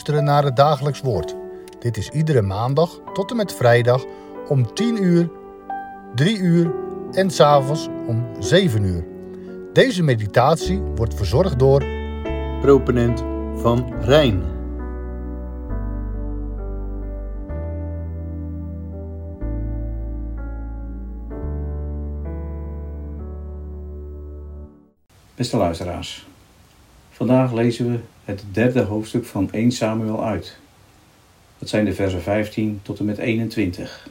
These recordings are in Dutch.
luisteren naar het dagelijks woord. Dit is iedere maandag tot en met vrijdag om 10 uur, 3 uur en s'avonds om 7 uur. Deze meditatie wordt verzorgd door proponent van Rijn. Beste luisteraars, vandaag lezen we het derde hoofdstuk van 1 Samuel uit. Dat zijn de versen 15 tot en met 21.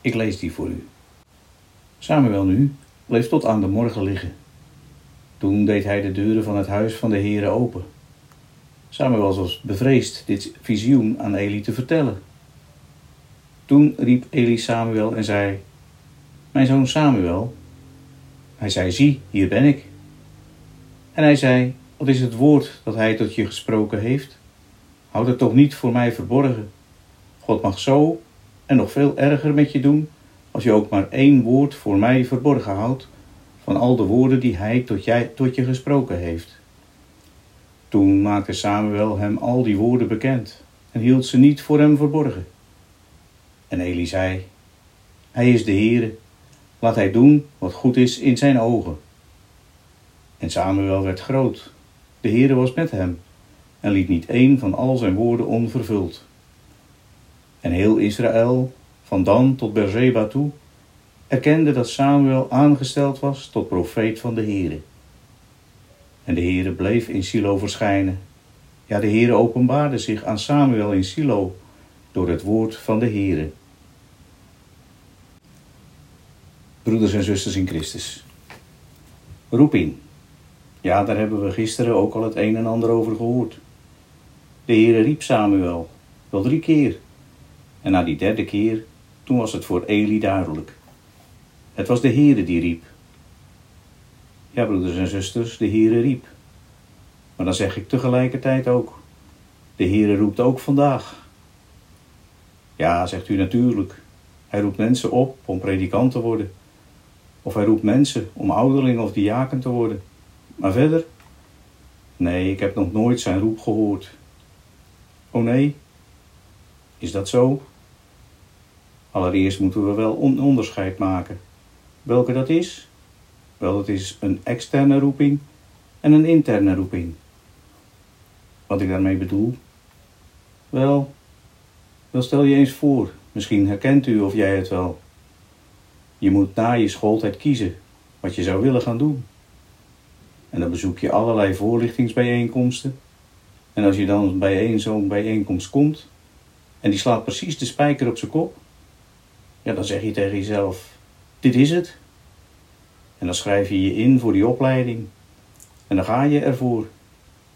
Ik lees die voor u. Samuel nu bleef tot aan de morgen liggen. Toen deed hij de deuren van het huis van de Heere open. Samuel was bevreesd dit visioen aan Eli te vertellen. Toen riep Eli Samuel en zei: Mijn zoon Samuel. Hij zei: Zie, hier ben ik. En hij zei: Wat is het woord dat hij tot je gesproken heeft? Houd het toch niet voor mij verborgen. God mag zo en nog veel erger met je doen als je ook maar één woord voor mij verborgen houdt van al de woorden die hij tot, jij, tot je gesproken heeft. Toen maakte Samuel hem al die woorden bekend en hield ze niet voor hem verborgen. En Eli zei: Hij is de Heere, laat hij doen wat goed is in zijn ogen. En Samuel werd groot, de Heere was met hem en liet niet één van al zijn woorden onvervuld. En heel Israël, van Dan tot Berzeba toe, erkende dat Samuel aangesteld was tot profeet van de Heere. En de Heere bleef in Silo verschijnen. Ja, de Heere openbaarde zich aan Samuel in Silo door het woord van de Heere. Broeders en zusters in Christus. Roeping. Ja, daar hebben we gisteren ook al het een en ander over gehoord. De Heere riep Samuel, wel drie keer. En na die derde keer, toen was het voor Eli duidelijk. Het was de Heere die riep. Ja, broeders en zusters, de Heere riep. Maar dan zeg ik tegelijkertijd ook, de Heere roept ook vandaag. Ja, zegt u natuurlijk. Hij roept mensen op om predikant te worden. Of hij roept mensen om ouderling of diaken te worden. Maar verder? Nee, ik heb nog nooit zijn roep gehoord. Oh nee? Is dat zo? Allereerst moeten we wel een onderscheid maken. Welke dat is? Wel, het is een externe roeping en een interne roeping. Wat ik daarmee bedoel? Wel, wel stel je eens voor, misschien herkent u of jij het wel. Je moet na je schooltijd kiezen wat je zou willen gaan doen. En dan bezoek je allerlei voorlichtingsbijeenkomsten. En als je dan bij een zo'n bijeenkomst komt en die slaat precies de spijker op zijn kop, ja, dan zeg je tegen jezelf: Dit is het. En dan schrijf je je in voor die opleiding. En dan ga je ervoor.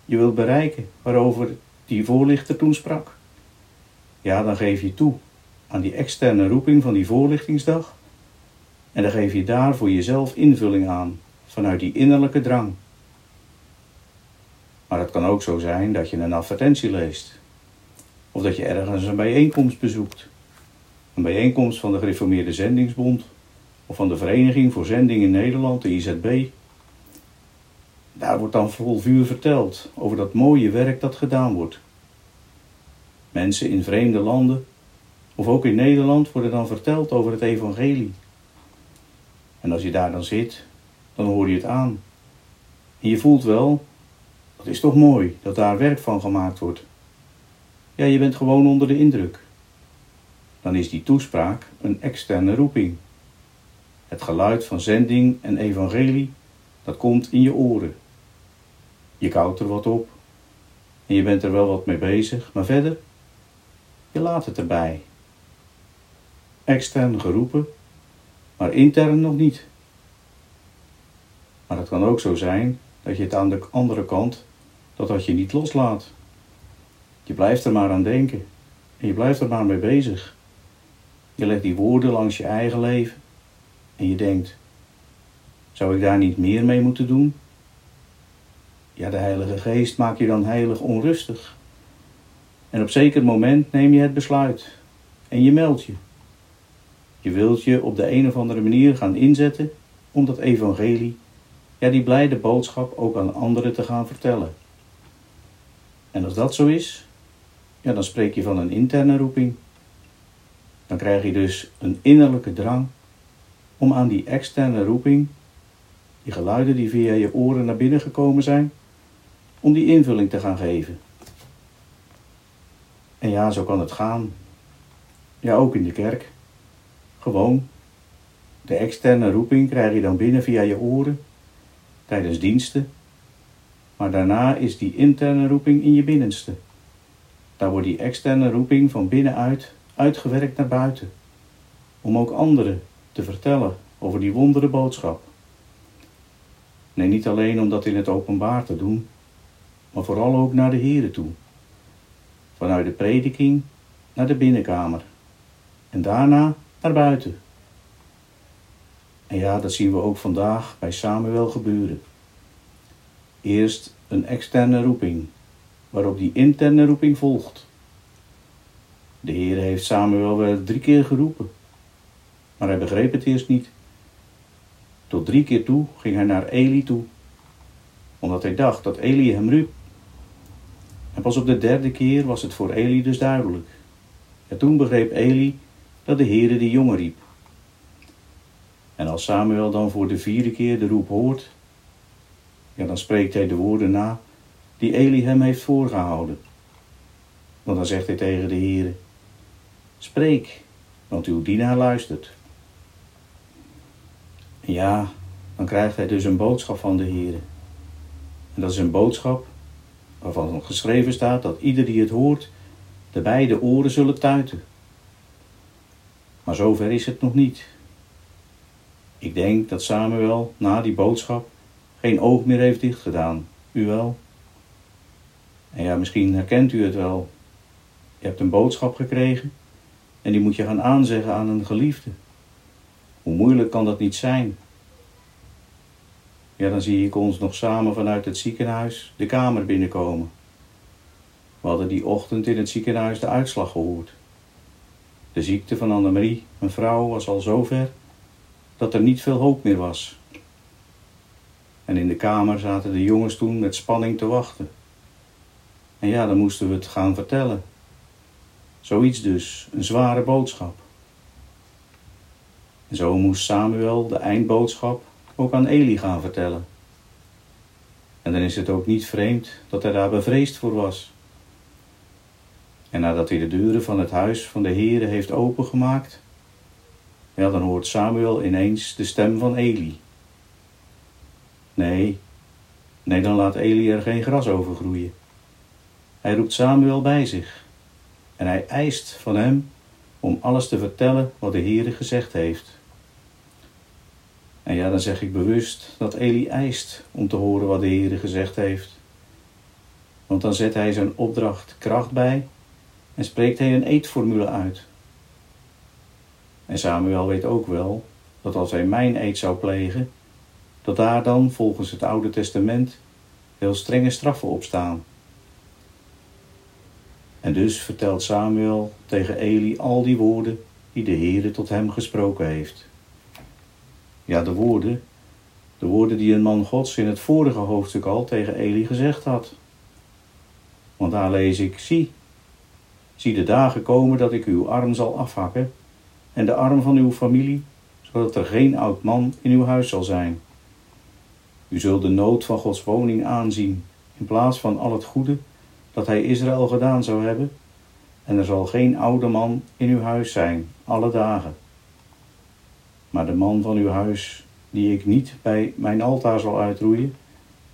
Je wilt bereiken waarover die voorlichter toen sprak. Ja, dan geef je toe aan die externe roeping van die voorlichtingsdag. En dan geef je daar voor jezelf invulling aan vanuit die innerlijke drang. Maar het kan ook zo zijn dat je een advertentie leest. Of dat je ergens een bijeenkomst bezoekt. Een bijeenkomst van de Gereformeerde Zendingsbond of van de Vereniging voor Zending in Nederland, de IZB. Daar wordt dan vol vuur verteld over dat mooie werk dat gedaan wordt. Mensen in vreemde landen of ook in Nederland worden dan verteld over het evangelie. En als je daar dan zit, dan hoor je het aan. En je voelt wel, dat is toch mooi dat daar werk van gemaakt wordt. Ja, je bent gewoon onder de indruk. Dan is die toespraak een externe roeping. Het geluid van zending en evangelie, dat komt in je oren. Je koudt er wat op en je bent er wel wat mee bezig, maar verder, je laat het erbij. Extern geroepen, maar intern nog niet. Maar het kan ook zo zijn dat je het aan de andere kant, dat dat je niet loslaat. Je blijft er maar aan denken en je blijft er maar mee bezig. Je legt die woorden langs je eigen leven en je denkt: zou ik daar niet meer mee moeten doen? Ja, de Heilige Geest maakt je dan heilig onrustig. En op zeker moment neem je het besluit en je meldt je. Je wilt je op de een of andere manier gaan inzetten om dat evangelie, ja, die blijde boodschap ook aan anderen te gaan vertellen. En als dat zo is, ja, dan spreek je van een interne roeping. Dan krijg je dus een innerlijke drang om aan die externe roeping, die geluiden die via je oren naar binnen gekomen zijn, om die invulling te gaan geven. En ja, zo kan het gaan. Ja, ook in de kerk. Gewoon. De externe roeping krijg je dan binnen via je oren, tijdens diensten. Maar daarna is die interne roeping in je binnenste. Daar wordt die externe roeping van binnenuit uitgewerkt naar buiten. Om ook anderen te vertellen over die wondere boodschap. Nee, niet alleen om dat in het openbaar te doen, maar vooral ook naar de Here toe. Vanuit de prediking naar de binnenkamer en daarna naar buiten. En ja, dat zien we ook vandaag bij Samuel gebeuren. Eerst een externe roeping, waarop die interne roeping volgt. De Heer heeft Samuel wel drie keer geroepen, maar hij begreep het eerst niet. Tot drie keer toe ging hij naar Eli toe, omdat hij dacht dat Eli hem riep. En pas op de derde keer was het voor Eli dus duidelijk. En toen begreep Eli dat de Heere de jongen riep. En als Samuel dan voor de vierde keer de roep hoort, ja, dan spreekt hij de woorden na die Eli hem heeft voorgehouden. Want dan zegt hij tegen de Heere, spreek, want uw dienaar luistert. Ja, dan krijgt hij dus een boodschap van de Heere. En dat is een boodschap waarvan geschreven staat dat ieder die het hoort, de beide oren zullen tuiten. Maar zover is het nog niet. Ik denk dat Samuel na die boodschap geen oog meer heeft dichtgedaan. U wel? En ja, misschien herkent u het wel. Je hebt een boodschap gekregen en die moet je gaan aanzeggen aan een geliefde. Hoe moeilijk kan dat niet zijn? Ja, dan zie ik ons nog samen vanuit het ziekenhuis de kamer binnenkomen. We hadden die ochtend in het ziekenhuis de uitslag gehoord. De ziekte van Annemarie, mijn vrouw, was al zover dat er niet veel hoop meer was. En in de kamer zaten de jongens toen met spanning te wachten. En ja, dan moesten we het gaan vertellen. Zoiets dus, een zware boodschap. En zo moest Samuel de eindboodschap ook aan Eli gaan vertellen. En dan is het ook niet vreemd dat hij daar bevreesd voor was. En nadat hij de deuren van het huis van de Heere heeft opengemaakt, ja, dan hoort Samuel ineens de stem van Eli. Nee, nee, dan laat Eli er geen gras over groeien. Hij roept Samuel bij zich en hij eist van hem om alles te vertellen wat de Heere gezegd heeft. En ja, dan zeg ik bewust dat Eli eist om te horen wat de Heere gezegd heeft. Want dan zet hij zijn opdracht kracht bij en spreekt hij een eetformule uit. En Samuel weet ook wel dat als hij mijn eed zou plegen, dat daar dan volgens het Oude Testament heel strenge straffen op staan. En dus vertelt Samuel tegen Eli al die woorden die de Heere tot hem gesproken heeft. Ja, de woorden, de woorden die een man Gods in het vorige hoofdstuk al tegen Eli gezegd had. Want daar lees ik, zie, zie de dagen komen dat ik uw arm zal afhakken en de arm van uw familie, zodat er geen oud man in uw huis zal zijn. U zult de nood van Gods woning aanzien, in plaats van al het goede dat hij Israël gedaan zou hebben, en er zal geen oude man in uw huis zijn, alle dagen. Maar de man van uw huis, die ik niet bij mijn altaar zal uitroeien,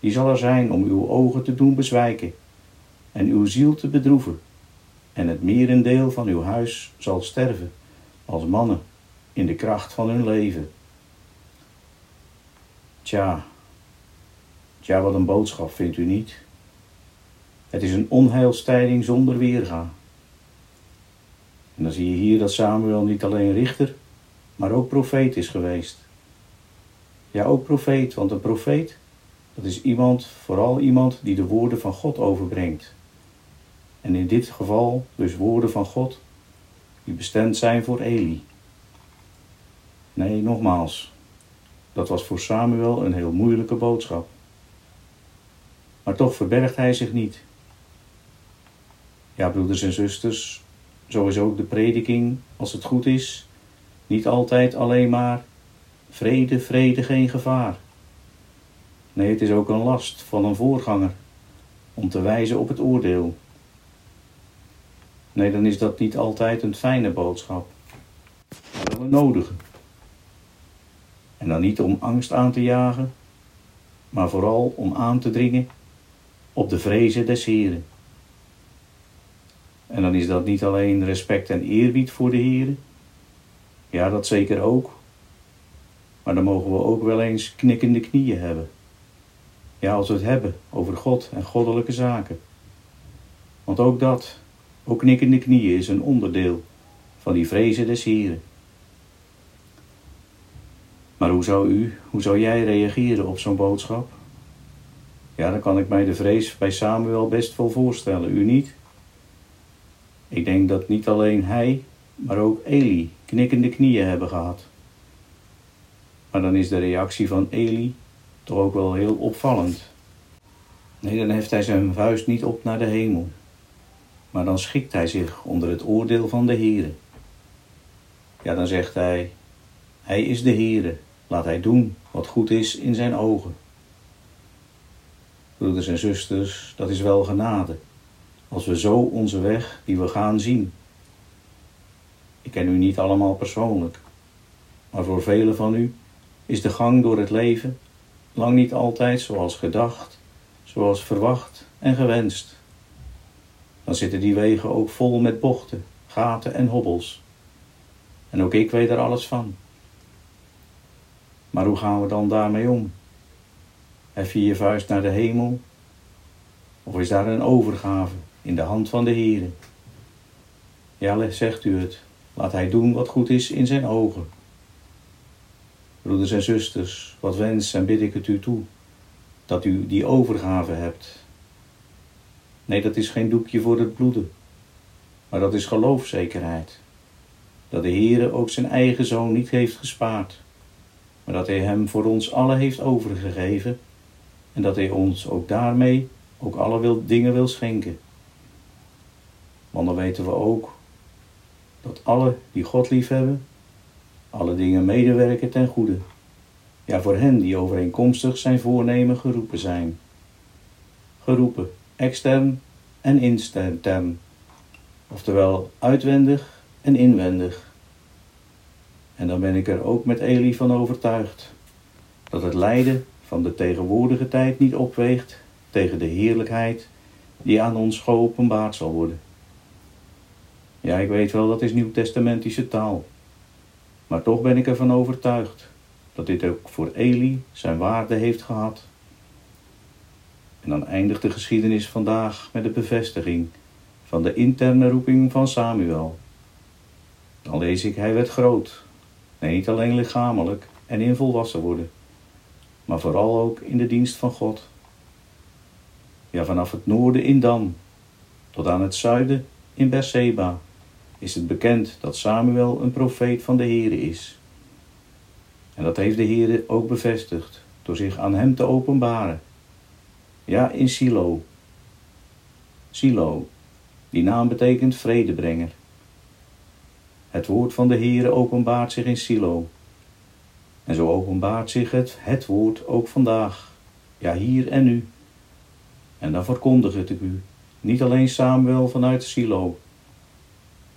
die zal er zijn om uw ogen te doen bezwijken en uw ziel te bedroeven, en het merendeel van uw huis zal sterven als mannen in de kracht van hun leven. Tja, tja, wat een boodschap vindt u niet? Het is een onheilstijding zonder weerga. En dan zie je hier dat Samuel niet alleen richter, maar ook profeet is geweest. Ja, ook profeet, want een profeet, dat is iemand, vooral iemand die de woorden van God overbrengt. En in dit geval dus woorden van God die bestemd zijn voor Eli. Nee, nogmaals, dat was voor Samuel een heel moeilijke boodschap. Maar toch verbergt hij zich niet. Ja, broeders en zusters, zo is ook de prediking, als het goed is, niet altijd alleen maar vrede, vrede, geen gevaar. Nee, het is ook een last van een voorganger om te wijzen op het oordeel. Nee, dan is dat niet altijd een fijne boodschap, maar wel een nodige. En dan niet om angst aan te jagen, maar vooral om aan te dringen op de vrezen des Heren. En dan is dat niet alleen respect en eerbied voor de Heren, ja, dat zeker ook, maar dan mogen we ook wel eens knikkende knieën hebben. Ja, als we het hebben over God en goddelijke zaken. Want ook dat, ook knikkende knieën, is een onderdeel van die vrezen des Heren. Maar hoe zou u, hoe zou jij reageren op zo'n boodschap? Ja, dan kan ik mij de vrees bij Samuel best wel voorstellen, u niet? Ik denk dat niet alleen hij, maar ook Eli knikkende knieën hebben gehad. Maar dan is de reactie van Eli toch ook wel heel opvallend. Nee, dan heft hij zijn vuist niet op naar de hemel, maar dan schikt hij zich onder het oordeel van de Heere. Ja, dan zegt hij, hij is de Heere, laat hij doen wat goed is in zijn ogen. Broeders en zusters, dat is wel genade, als we zo onze weg die we gaan zien. Ik ken u niet allemaal persoonlijk, maar voor velen van u is de gang door het leven lang niet altijd zoals gedacht, zoals verwacht en gewenst. Dan zitten die wegen ook vol met bochten, gaten en hobbels. En ook ik weet er alles van. Maar hoe gaan we dan daarmee om? Hef je je vuist naar de hemel? Of is daar een overgave in de hand van de Heere? Ja, zegt u het, laat hij doen wat goed is in zijn ogen. Broeders en zusters, wat wens en bid ik het u toe, dat u die overgave hebt. Nee, dat is geen doekje voor het bloeden, maar dat is geloofzekerheid. Dat de Heere ook zijn eigen zoon niet heeft gespaard, maar dat hij hem voor ons allen heeft overgegeven en dat hij ons ook daarmee ook alle wil, dingen wil schenken. Want dan weten we ook dat alle die God liefhebben, alle dingen medewerken ten goede. Ja, voor hen die overeenkomstig zijn voornemen geroepen zijn. Geroepen, extern en intern. Oftewel uitwendig en inwendig. En dan ben ik er ook met Eli van overtuigd dat het lijden van de tegenwoordige tijd niet opweegt tegen de heerlijkheid die aan ons geopenbaard zal worden. Ja, ik weet wel, dat is nieuwtestamentische taal. Maar toch ben ik ervan overtuigd dat dit ook voor Eli zijn waarde heeft gehad. En dan eindigt de geschiedenis vandaag met de bevestiging van de interne roeping van Samuel. Dan lees ik, hij werd groot. Nee, niet alleen lichamelijk en in volwassen worden, maar vooral ook in de dienst van God. Ja, vanaf het noorden in Dan tot aan het zuiden in Berseba is het bekend dat Samuel een profeet van de Heere is. En dat heeft de Heere ook bevestigd door zich aan hem te openbaren. Ja, in Silo. Silo, die naam betekent vredebrenger. Het woord van de Heere openbaart zich in Silo. En zo openbaart zich het, het woord ook vandaag, ja hier en nu. En dan verkondig het ik u, niet alleen Samuel vanuit Silo,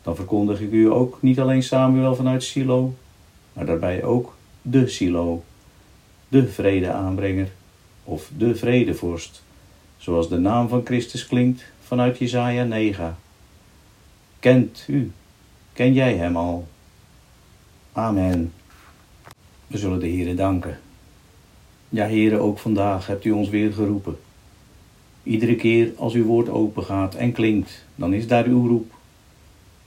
dan verkondig ik u ook niet alleen Samuel vanuit Silo, maar daarbij ook de Silo, de vredeaanbrenger of de vredevorst, zoals de naam van Christus klinkt vanuit Jesaja 9. Kent u, ken jij hem al? Amen. We zullen de Heere danken. Ja, Heere, ook vandaag hebt u ons weer geroepen. Iedere keer als uw woord opengaat en klinkt, dan is daar uw roep.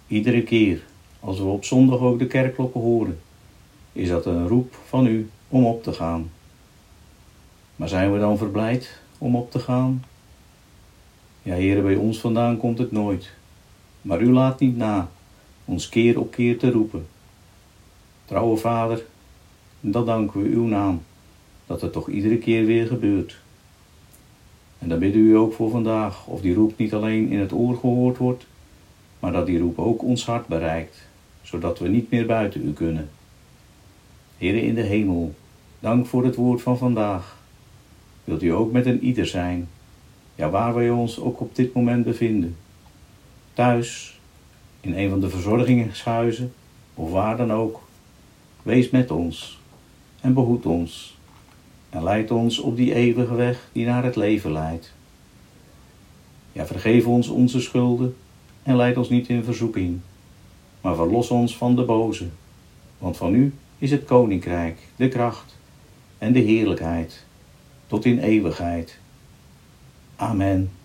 Iedere keer als we op zondag ook de kerkklokken horen, is dat een roep van u om op te gaan. Maar zijn we dan verblijd om op te gaan? Ja, heren, bij ons vandaan komt het nooit. Maar u laat niet na ons keer op keer te roepen. Trouwe Vader, dat danken we uw naam, dat het toch iedere keer weer gebeurt. En dan bidden u ook voor vandaag, of die roep niet alleen in het oor gehoord wordt, maar dat die roep ook ons hart bereikt, zodat we niet meer buiten u kunnen. Heere in de hemel, dank voor het woord van vandaag. Wilt u ook met een ieder zijn, ja waar wij ons ook op dit moment bevinden. Thuis, in een van de verzorgingshuizen of waar dan ook. Wees met ons en behoed ons en leid ons op die eeuwige weg die naar het leven leidt. Ja, vergeef ons onze schulden en leid ons niet in verzoeking, maar verlos ons van de boze, want van u is het koninkrijk, de kracht en de heerlijkheid, tot in eeuwigheid. Amen.